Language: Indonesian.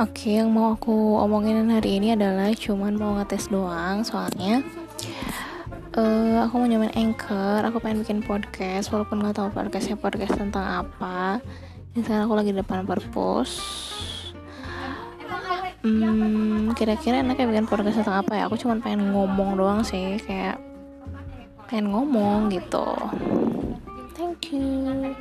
Oke, yang mau aku omongin hari ini adalah cuman mau ngetes doang soalnya uh, aku mau nyobain anchor, aku pengen bikin podcast walaupun nggak tahu podcastnya podcast tentang apa. Misalnya aku lagi di depan perpus. Hmm, kira-kira enaknya bikin podcast tentang apa ya? Aku cuma pengen ngomong doang sih, kayak pengen ngomong gitu. Thank you.